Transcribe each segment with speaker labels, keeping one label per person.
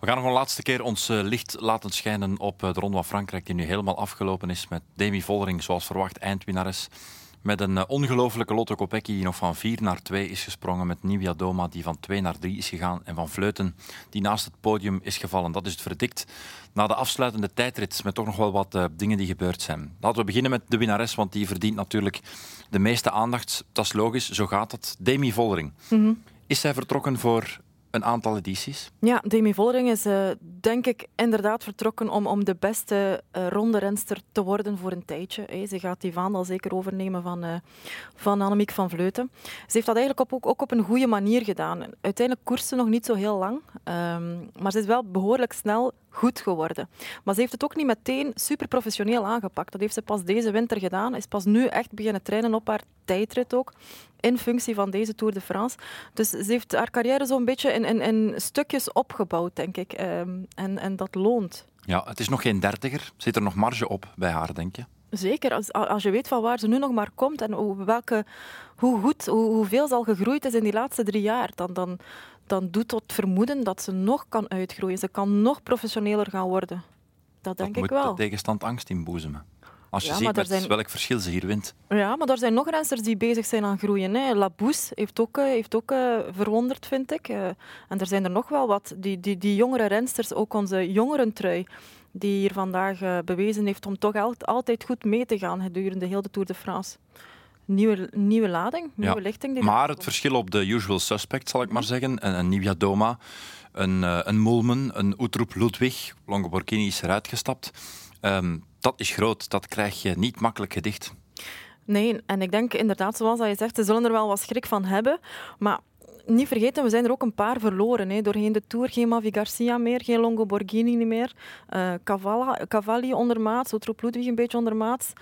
Speaker 1: We gaan nog een laatste keer ons eh, licht laten schijnen op eh, de Ronde van Frankrijk, die nu helemaal afgelopen is met Demi Vollering, zoals verwacht, eindwinnares. Met een uh, ongelofelijke Lotto Kopecky die nog van 4 naar 2 is gesprongen. Met Nivia Doma die van 2 naar 3 is gegaan. En van Vleuten die naast het podium is gevallen. Dat is het verdikt na de afsluitende tijdrit. Met toch nog wel wat uh, dingen die gebeurd zijn. Laten we beginnen met de winnares, want die verdient natuurlijk de meeste aandacht. Dat is logisch, zo gaat het. Demi Vollering. Mm -hmm. Is zij vertrokken voor een aantal edities.
Speaker 2: Ja, Demi Vollering is uh, denk ik inderdaad vertrokken om, om de beste uh, ronde renster te worden voor een tijdje. Hey, ze gaat die vaandel zeker overnemen van, uh, van Annemiek van Vleuten. Ze heeft dat eigenlijk op, ook, ook op een goede manier gedaan. Uiteindelijk koerste nog niet zo heel lang, um, maar ze is wel behoorlijk snel goed geworden. Maar ze heeft het ook niet meteen super professioneel aangepakt. Dat heeft ze pas deze winter gedaan. Is pas nu echt beginnen trainen op haar tijdrit ook. In functie van deze Tour de France. Dus ze heeft haar carrière zo'n beetje in, in, in, stukjes opgebouwd, denk ik. Um, en, en dat loont.
Speaker 1: Ja, het is nog geen dertiger. Zit er nog marge op bij haar, denk je?
Speaker 2: Zeker, als, als je weet van waar ze nu nog maar komt en hoe, welke, hoe goed, hoe, hoeveel ze al gegroeid is in die laatste drie jaar, dan, dan, dan doet dat vermoeden dat ze nog kan uitgroeien. Ze kan nog professioneler gaan worden. Dat denk
Speaker 1: dat
Speaker 2: ik wel.
Speaker 1: moet de tegenstand angst inboezemen. Als je ja, ziet met zijn... welk verschil ze hier wint.
Speaker 2: Ja, maar er zijn nog rensters die bezig zijn aan groeien. Hè. Labous heeft ook, heeft ook uh, verwonderd, vind ik. Uh, en er zijn er nog wel wat. Die, die, die jongere rensters, ook onze jongerentrui, die hier vandaag uh, bewezen heeft om toch altijd goed mee te gaan gedurende heel de Tour de France nieuwe, nieuwe lading, nieuwe ja. lichting. Die
Speaker 1: maar het verschil op de usual suspect, zal ik maar zeggen, een, een Nivia Doma, een, uh, een Moelman, een Utroep Ludwig, Longoborghini is eruit gestapt. Um, dat is groot, dat krijg je niet makkelijk gedicht.
Speaker 2: Nee, en ik denk inderdaad, zoals je zegt, ze zullen er wel wat schrik van hebben, maar niet vergeten, we zijn er ook een paar verloren. Hè. Doorheen de Tour geen Mavi Garcia meer, geen Longo Borghini meer. Uh, Cavalli ondermaats, Utroep Ludwig een beetje ondermaats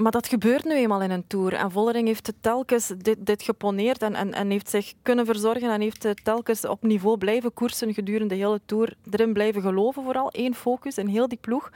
Speaker 2: maar dat gebeurt nu eenmaal in een tour. En Vollering heeft telkens dit, dit geponeerd en, en, en, heeft zich kunnen verzorgen en heeft telkens op niveau blijven koersen gedurende de hele tour. Erin blijven geloven vooral. Eén focus in heel die ploeg.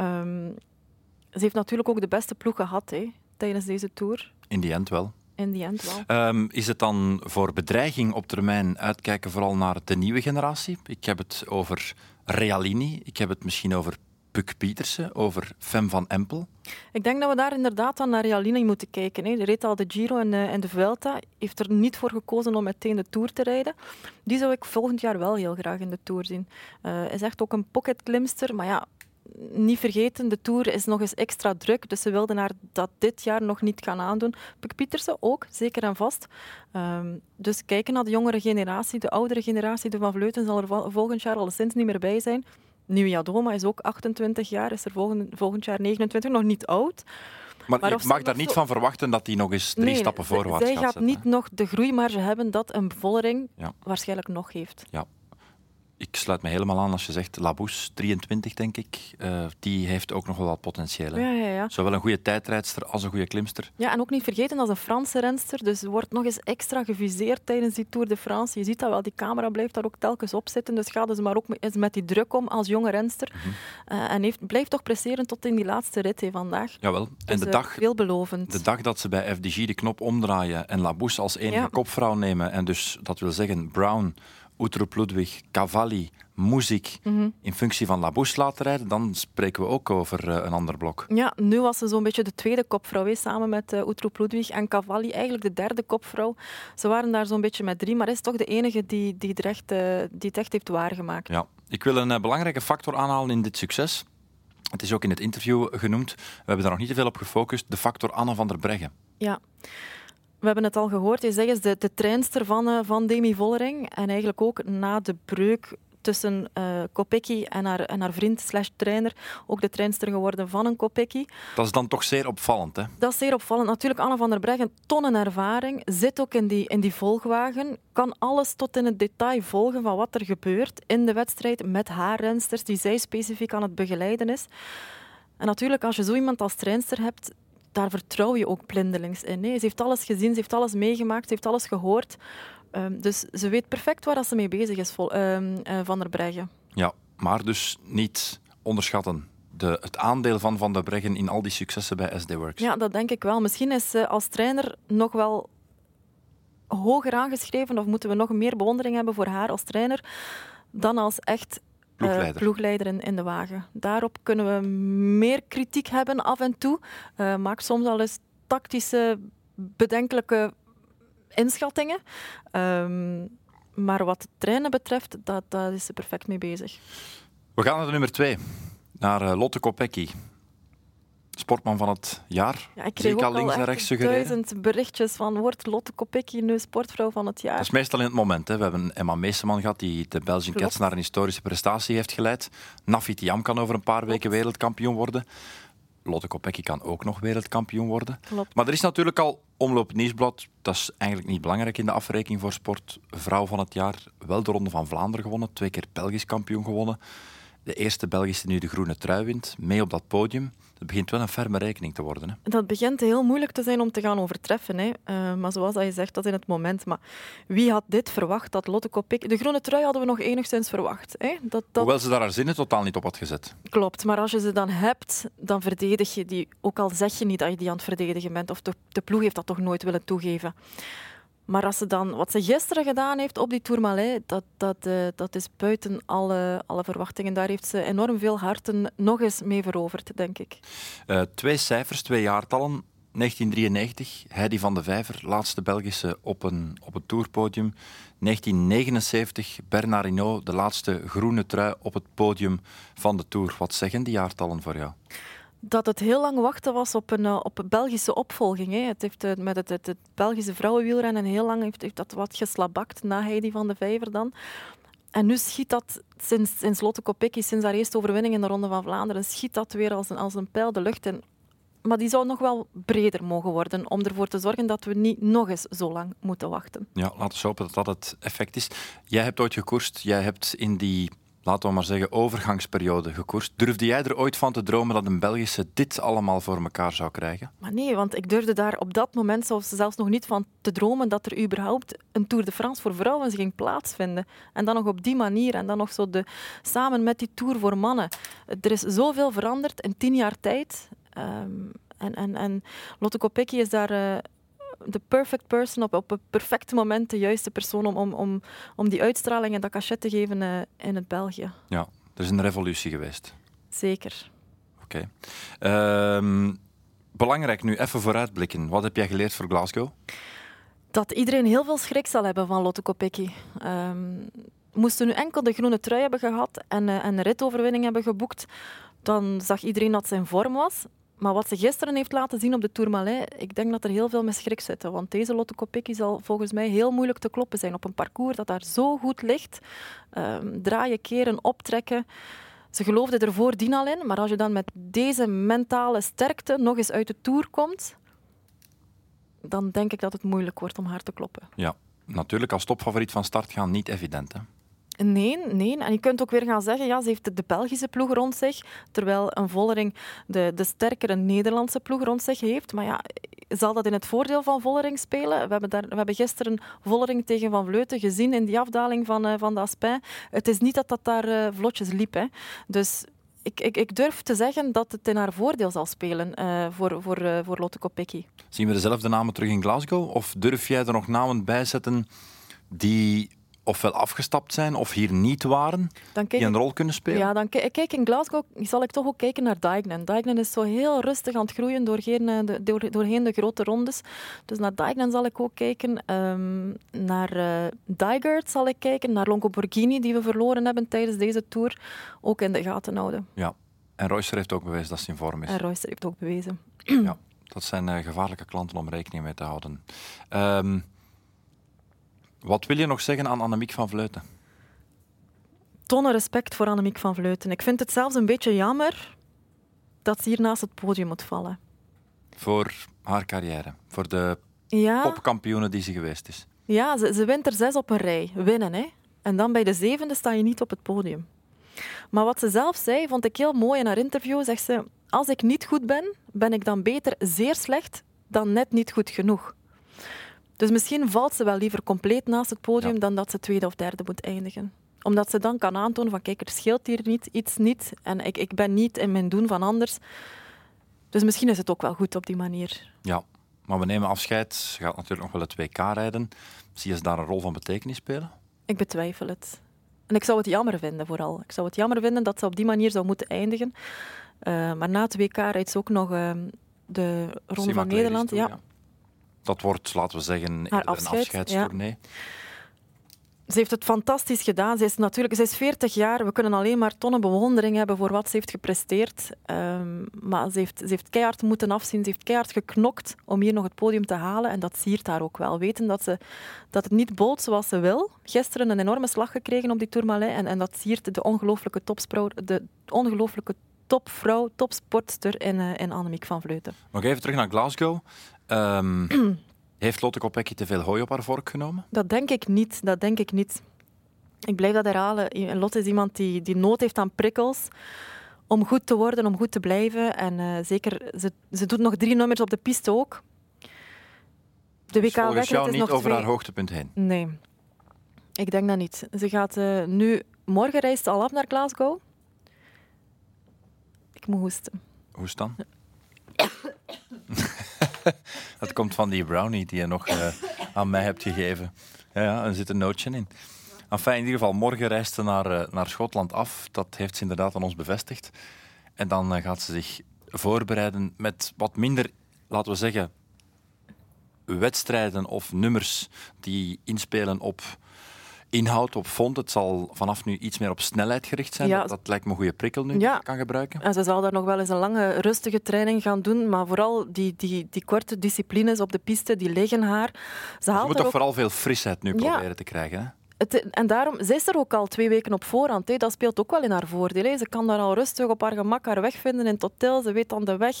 Speaker 2: Um, ze heeft natuurlijk ook de beste ploeg gehad hè, tijdens deze tour.
Speaker 1: In die end wel.
Speaker 2: In die end wel.
Speaker 1: Um, is het dan voor bedreiging op termijn uitkijken vooral naar de nieuwe generatie? Ik heb het over Realini, ik heb het misschien over Puk Pietersen, over Fem van Empel?
Speaker 2: Ik denk dat we daar inderdaad aan naar Realini moeten kijken. Hij reed al de Giro en de, en de Vuelta. Heeft er niet voor gekozen om meteen de Tour te rijden. Die zou ik volgend jaar wel heel graag in de Tour zien. Uh, is echt ook een pocketklimster, maar ja, niet vergeten, de Tour is nog eens extra druk, dus ze wilden haar dat dit jaar nog niet gaan aandoen. Puk Pietersen ook, zeker en vast. Um, dus kijken naar de jongere generatie, de oudere generatie, de Van Vleuten zal er volgend jaar al sinds niet meer bij zijn. Nieuwia Doma is ook 28 jaar, is er volgend, volgend jaar 29, nog niet oud.
Speaker 1: Maar, maar je mag daar niet zo... van verwachten dat hij nog eens drie
Speaker 2: nee,
Speaker 1: stappen voorwaarts
Speaker 2: zij
Speaker 1: gaat
Speaker 2: gaat niet nog de groeimarge hebben dat een
Speaker 1: ja.
Speaker 2: waarschijnlijk nog heeft.
Speaker 1: Ja. Ik sluit me helemaal aan als je zegt Labous, 23 denk ik. Uh, die heeft ook nog wel wat potentieel.
Speaker 2: Ja, ja, ja.
Speaker 1: Zowel een goede tijdrijdster als een goede klimster.
Speaker 2: Ja, en ook niet vergeten als een Franse renster. Dus wordt nog eens extra geviseerd tijdens die Tour de France. Je ziet dat wel, die camera blijft daar ook telkens op zitten. Dus ga dus maar ook eens met die druk om als jonge renster. Mm -hmm. uh, en heeft, blijft toch presteren tot in die laatste rit he, vandaag.
Speaker 1: Jawel. En
Speaker 2: dus,
Speaker 1: de
Speaker 2: uh,
Speaker 1: dag,
Speaker 2: veelbelovend.
Speaker 1: de dag dat ze bij FDG de knop omdraaien en Labous als enige kopvrouw nemen. En dus, dat wil zeggen, Brown... Utroep Ludwig, Cavalli, Muziek mm -hmm. in functie van Labouche laten rijden, dan spreken we ook over uh, een ander blok.
Speaker 2: Ja, nu was ze zo'n beetje de tweede kopvrouw, he, samen met uh, Utroep Ludwig en Cavalli, eigenlijk de derde kopvrouw. Ze waren daar zo'n beetje met drie, maar is toch de enige die, die, het, echt, uh, die het echt heeft waargemaakt.
Speaker 1: Ja. Ik wil een belangrijke factor aanhalen in dit succes. Het is ook in het interview genoemd. We hebben daar nog niet te veel op gefocust. De factor Anne van der Breggen.
Speaker 2: Ja. We hebben het al gehoord, je zegt de, de treinster van, uh, van Demi Vollering. En eigenlijk ook na de breuk tussen uh, Kopecky en haar, en haar vriend slash trainer ook de treinster geworden van een Kopecky.
Speaker 1: Dat is dan toch zeer opvallend, hè?
Speaker 2: Dat is zeer opvallend. Natuurlijk, Anne van der Breggen, tonnen ervaring, zit ook in die, in die volgwagen, kan alles tot in het detail volgen van wat er gebeurt in de wedstrijd met haar rensters, die zij specifiek aan het begeleiden is. En natuurlijk, als je zo iemand als treinster hebt, daar vertrouw je ook blindelings in. Hè. Ze heeft alles gezien, ze heeft alles meegemaakt, ze heeft alles gehoord. Um, dus ze weet perfect waar ze mee bezig is, vol, um, uh, Van der Breggen.
Speaker 1: Ja, maar dus niet onderschatten. De, het aandeel van Van der Breggen in al die successen bij SD Works.
Speaker 2: Ja, dat denk ik wel. Misschien is ze als trainer nog wel hoger aangeschreven of moeten we nog meer bewondering hebben voor haar als trainer dan als echt
Speaker 1: Ploegleider.
Speaker 2: ploegleider in, in de wagen. Daarop kunnen we meer kritiek hebben af en toe. Uh, maakt soms al eens tactische, bedenkelijke inschattingen. Um, maar wat het trainen betreft, dat, dat is ze perfect mee bezig.
Speaker 1: We gaan naar de nummer twee. Naar uh, Lotte Kopecky. Sportman van het jaar.
Speaker 2: Ja, ik kreeg al links en rechts duizend berichtjes van wordt Lotte Kopecky nu sportvrouw van het jaar.
Speaker 1: Dat is meestal in het moment. Hè. We hebben Emma Meeseman gehad die de Belgian Cats naar een historische prestatie heeft geleid. Nafi Tiam kan over een paar weken wereldkampioen worden. Lotte Kopecky kan ook nog wereldkampioen worden.
Speaker 2: Klopt.
Speaker 1: Maar er is natuurlijk al Omloop Nieuwsblad. Dat is eigenlijk niet belangrijk in de afrekening voor sport. Vrouw van het jaar. Wel de Ronde van Vlaanderen gewonnen. Twee keer Belgisch kampioen gewonnen. De eerste Belgische nu de groene trui wint. Mee op dat podium. Het begint wel een ferme rekening te worden. Hè.
Speaker 2: Dat begint heel moeilijk te zijn om te gaan overtreffen. Hè. Uh, maar zoals je zegt, dat in het moment. Maar wie had dit verwacht, dat Lotte. De groene trui hadden we nog enigszins verwacht. Hè. Dat, dat...
Speaker 1: Hoewel ze daar haar zinnen totaal niet op had gezet.
Speaker 2: Klopt, maar als je ze dan hebt, dan verdedig je die. Ook al zeg je niet dat je die aan het verdedigen bent. Of de, de ploeg heeft dat toch nooit willen toegeven. Maar als ze dan, wat ze gisteren gedaan heeft op die Tourmalet, dat, dat, uh, dat is buiten alle, alle verwachtingen. Daar heeft ze enorm veel harten nog eens mee veroverd, denk ik.
Speaker 1: Uh, twee cijfers, twee jaartallen. 1993, Heidi van de Vijver, laatste Belgische op een, op het tourpodium. 1979, Bernard Hinault, de laatste groene trui op het podium van de Tour. Wat zeggen die jaartallen voor jou?
Speaker 2: Dat het heel lang wachten was op een, eh, op een Belgische opvolging. Hè. Het heeft eh, met het, het, het Belgische vrouwenwielrennen heel lang heeft, dat wat geslabakt na Heidi van de Vijver dan. En nu schiet dat, sinds, sinds Lotte Kopecky, sinds haar eerste overwinning in de Ronde van Vlaanderen, schiet dat weer als een, als een pijl de lucht in. Maar die zou nog wel breder mogen worden om ervoor te zorgen dat we niet nog eens zo lang moeten wachten.
Speaker 1: Ja, laten we hopen dat dat het effect is. Jij hebt ooit gekoerst, jij hebt in die laten we maar zeggen, overgangsperiode gekoerst. Durfde jij er ooit van te dromen dat een Belgische dit allemaal voor elkaar zou krijgen?
Speaker 2: Maar nee, want ik durfde daar op dat moment zelfs nog niet van te dromen dat er überhaupt een Tour de France voor vrouwen ging plaatsvinden. En dan nog op die manier. En dan nog zo de, samen met die Tour voor mannen. Er is zoveel veranderd in tien jaar tijd. Um, en, en, en Lotte Kopecky is daar... Uh, de perfect person, op, op het perfecte moment de juiste persoon om, om, om, om die uitstraling en dat cachet te geven uh, in het België.
Speaker 1: Ja, er is een revolutie geweest.
Speaker 2: Zeker.
Speaker 1: Oké. Okay. Um, belangrijk nu, even vooruitblikken. Wat heb jij geleerd voor Glasgow?
Speaker 2: Dat iedereen heel veel schrik zal hebben van Lotte Kopecky. Um, moesten nu enkel de groene trui hebben gehad en, uh, en een ritoverwinning hebben geboekt, dan zag iedereen dat ze in vorm was. Maar wat ze gisteren heeft laten zien op de Tourmalet, ik denk dat er heel veel schrik zitten. Want deze Lotte Kopecky zal volgens mij heel moeilijk te kloppen zijn op een parcours dat daar zo goed ligt. Um, draaien, keren, optrekken. Ze geloofde er voordien al in, maar als je dan met deze mentale sterkte nog eens uit de Tour komt, dan denk ik dat het moeilijk wordt om haar te kloppen.
Speaker 1: Ja, natuurlijk als topfavoriet van start gaan niet evident. Hè?
Speaker 2: Nee, nee. En je kunt ook weer gaan zeggen, ja, ze heeft de Belgische ploeg rond zich, terwijl een Vollering de, de sterkere Nederlandse ploeg rond zich heeft. Maar ja, zal dat in het voordeel van Vollering spelen? We hebben, daar, we hebben gisteren Vollering tegen Van Vleuten gezien in die afdaling van, uh, van de Aspin. Het is niet dat dat daar uh, vlotjes liep. Hè. Dus ik, ik, ik, durf te zeggen dat het in haar voordeel zal spelen uh, voor, voor, voor Lotte Kopecky.
Speaker 1: Zien we dezelfde namen terug in Glasgow? Of durf jij er nog namen bij zetten die ofwel afgestapt zijn of hier niet waren, die een rol kunnen spelen?
Speaker 2: Ja, dan kijk in Glasgow zal ik toch ook kijken naar Dijknen. Dijknen is zo heel rustig aan het groeien doorheen eh, de, door, doorheen de grote rondes. Dus naar Dijknen zal ik ook kijken. Um, naar uh, Dijgert zal ik kijken. Naar Longoborghini, die we verloren hebben tijdens deze Tour. Ook in de gaten houden.
Speaker 1: Ja, en Reusser heeft ook bewezen dat hij in vorm is.
Speaker 2: En Reusser heeft ook bewezen.
Speaker 1: Ja, dat zijn uh, gevaarlijke klanten om rekening mee te houden. Um, wat wil je nog zeggen aan Annemiek van Vleuten?
Speaker 2: Tonnen respect voor Annemiek van Vleuten. Ik vind het zelfs een beetje jammer dat ze hier naast het podium moet vallen.
Speaker 1: Voor haar carrière, voor de ja. popkampioene die ze geweest is.
Speaker 2: Ja, ze, ze wint er zes op een rij. Winnen, hè. En dan bij de zevende sta je niet op het podium. Maar wat ze zelf zei, vond ik heel mooi in haar interview. Zegt ze, als ik niet goed ben, ben ik dan beter zeer slecht dan net niet goed genoeg. Dus misschien valt ze wel liever compleet naast het podium dan dat ze tweede of derde moet eindigen omdat ze dan kan aantonen van kijk, er scheelt hier niet, iets niet en ik, ik ben niet in mijn doen van anders. Dus misschien is het ook wel goed op die manier.
Speaker 1: Ja, Maar we nemen afscheid. Ze gaat natuurlijk nog wel het WK rijden. Zie je ze daar een rol van betekenis spelen?
Speaker 2: Ik betwijfel het. En ik zou het jammer vinden, vooral. Ik zou het jammer vinden dat ze op die manier zou moeten eindigen. Uh, maar na het WK rijdt ze ook nog uh, de Ronde van Nederland.
Speaker 1: Toe,
Speaker 2: ja.
Speaker 1: ja. Dat wordt, laten we zeggen,
Speaker 2: Haar
Speaker 1: een
Speaker 2: afscheid,
Speaker 1: afscheidstournee.
Speaker 2: Ze heeft het fantastisch gedaan. Ze is natuurlijk ze is 40 jaar. We kunnen alleen maar tonnen bewondering hebben voor wat ze heeft gepresteerd. Um, maar ze heeft, ze heeft keihard moeten afzien. Ze heeft keihard geknokt om hier nog het podium te halen. En dat siert haar ook wel. Weten dat, ze, dat het niet bolt zoals ze wil. Gisteren een enorme slag gekregen op die Tourmalet. En, en dat siert de ongelooflijke topvrouw, de ongelooflijke topvrouw, topsportster in, uh, in Annemiek van Vleuten.
Speaker 1: Nog even terug naar Glasgow. Um, Heeft Lotte Kopecky te veel hooi op haar vork genomen?
Speaker 2: Dat denk ik niet. Dat denk ik niet. Ik blijf dat herhalen. Lotte is iemand die, die nood heeft aan prikkels om goed te worden, om goed te blijven. En uh, zeker, ze, ze doet nog drie nummers op de piste ook.
Speaker 1: De WK dus volgens jou niet over
Speaker 2: twee...
Speaker 1: haar hoogtepunt heen?
Speaker 2: Nee, ik denk dat niet. Ze gaat uh, nu... Morgen reist ze al af naar Glasgow. Ik moet hoesten.
Speaker 1: Hoest dan? dat komt van die brownie die je nog uh, aan mij hebt gegeven. Ja, ja, er zit een nootje in. Enfin, in ieder geval, morgen reist ze naar, uh, naar Schotland af. Dat heeft ze inderdaad aan ons bevestigd. En dan uh, gaat ze zich voorbereiden met wat minder, laten we zeggen, wedstrijden of nummers die inspelen op inhoud op fond. Het zal vanaf nu iets meer op snelheid gericht zijn.
Speaker 2: Ja.
Speaker 1: Dat, dat, lijkt me een goede prikkel nu
Speaker 2: ja.
Speaker 1: kan gebruiken.
Speaker 2: En ze zal daar nog wel eens een lange, rustige training gaan doen. Maar vooral die, die, die korte disciplines op de piste, die liggen haar. Ze, haalt
Speaker 1: moet toch
Speaker 2: ook...
Speaker 1: vooral veel frisheid nu proberen te krijgen. Hè?
Speaker 2: Het, en daarom, zij is er ook al twee weken op voorhand. Hè. Dat speelt ook wel in haar voordeel. Hè. Ze kan daar al rustig op haar gemak haar weg vinden in het hotel. Ze weet dan de weg.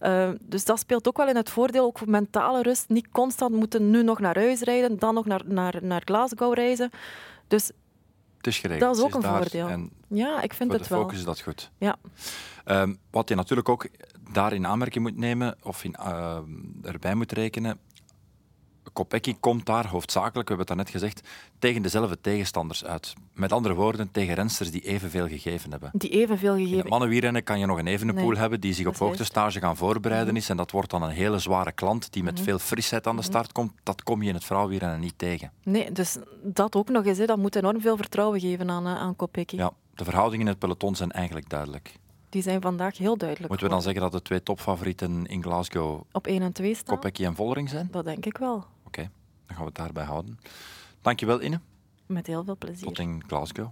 Speaker 2: Uh, dus dat speelt ook wel in het voordeel. Ook voor mentale rust. Niet constant moeten nu nog naar huis rijden, dan nog naar, naar, naar Glasgow reizen. Dus
Speaker 1: Het is geregeld.
Speaker 2: dat is ook een voordeel. Ja, ik vind
Speaker 1: voor
Speaker 2: het
Speaker 1: de
Speaker 2: wel.
Speaker 1: focus is dat goed.
Speaker 2: Ja.
Speaker 1: Um, wat je natuurlijk ook daar in aanmerking moet nemen, of in, uh, erbij moet rekenen. Kopecky komt daar hoofdzakelijk, we hebben het daarnet gezegd, tegen dezelfde tegenstanders uit. Met andere woorden, tegen rensters die evenveel gegeven hebben.
Speaker 2: Die evenveel gegeven.
Speaker 1: mannenwielrennen kan je nog een evenepoel
Speaker 2: Nee,
Speaker 1: hebben die zich op hoogtestage gaan voorbereiden is. En dat wordt dan een hele zware klant die met
Speaker 2: Mhm.
Speaker 1: veel frisheid aan de start komt. Dat kom je in het vrouwenwielrennen niet tegen.
Speaker 2: Nee, dus dat ook nog eens. Hè. Dat moet enorm veel vertrouwen geven aan, eh, aan Kopecky.
Speaker 1: Ja, de verhoudingen in het peloton zijn eigenlijk duidelijk.
Speaker 2: Die zijn vandaag heel duidelijk.
Speaker 1: Moeten we dan zeggen dat de twee topfavorieten in Glasgow
Speaker 2: Op 1 en 2 staan?
Speaker 1: Kopecky en Vollering zijn?
Speaker 2: Dat denk ik wel.
Speaker 1: Dan gaan we het daarbij houden. Dankjewel, Inne.
Speaker 2: Met heel veel plezier.
Speaker 1: Tot in Glasgow.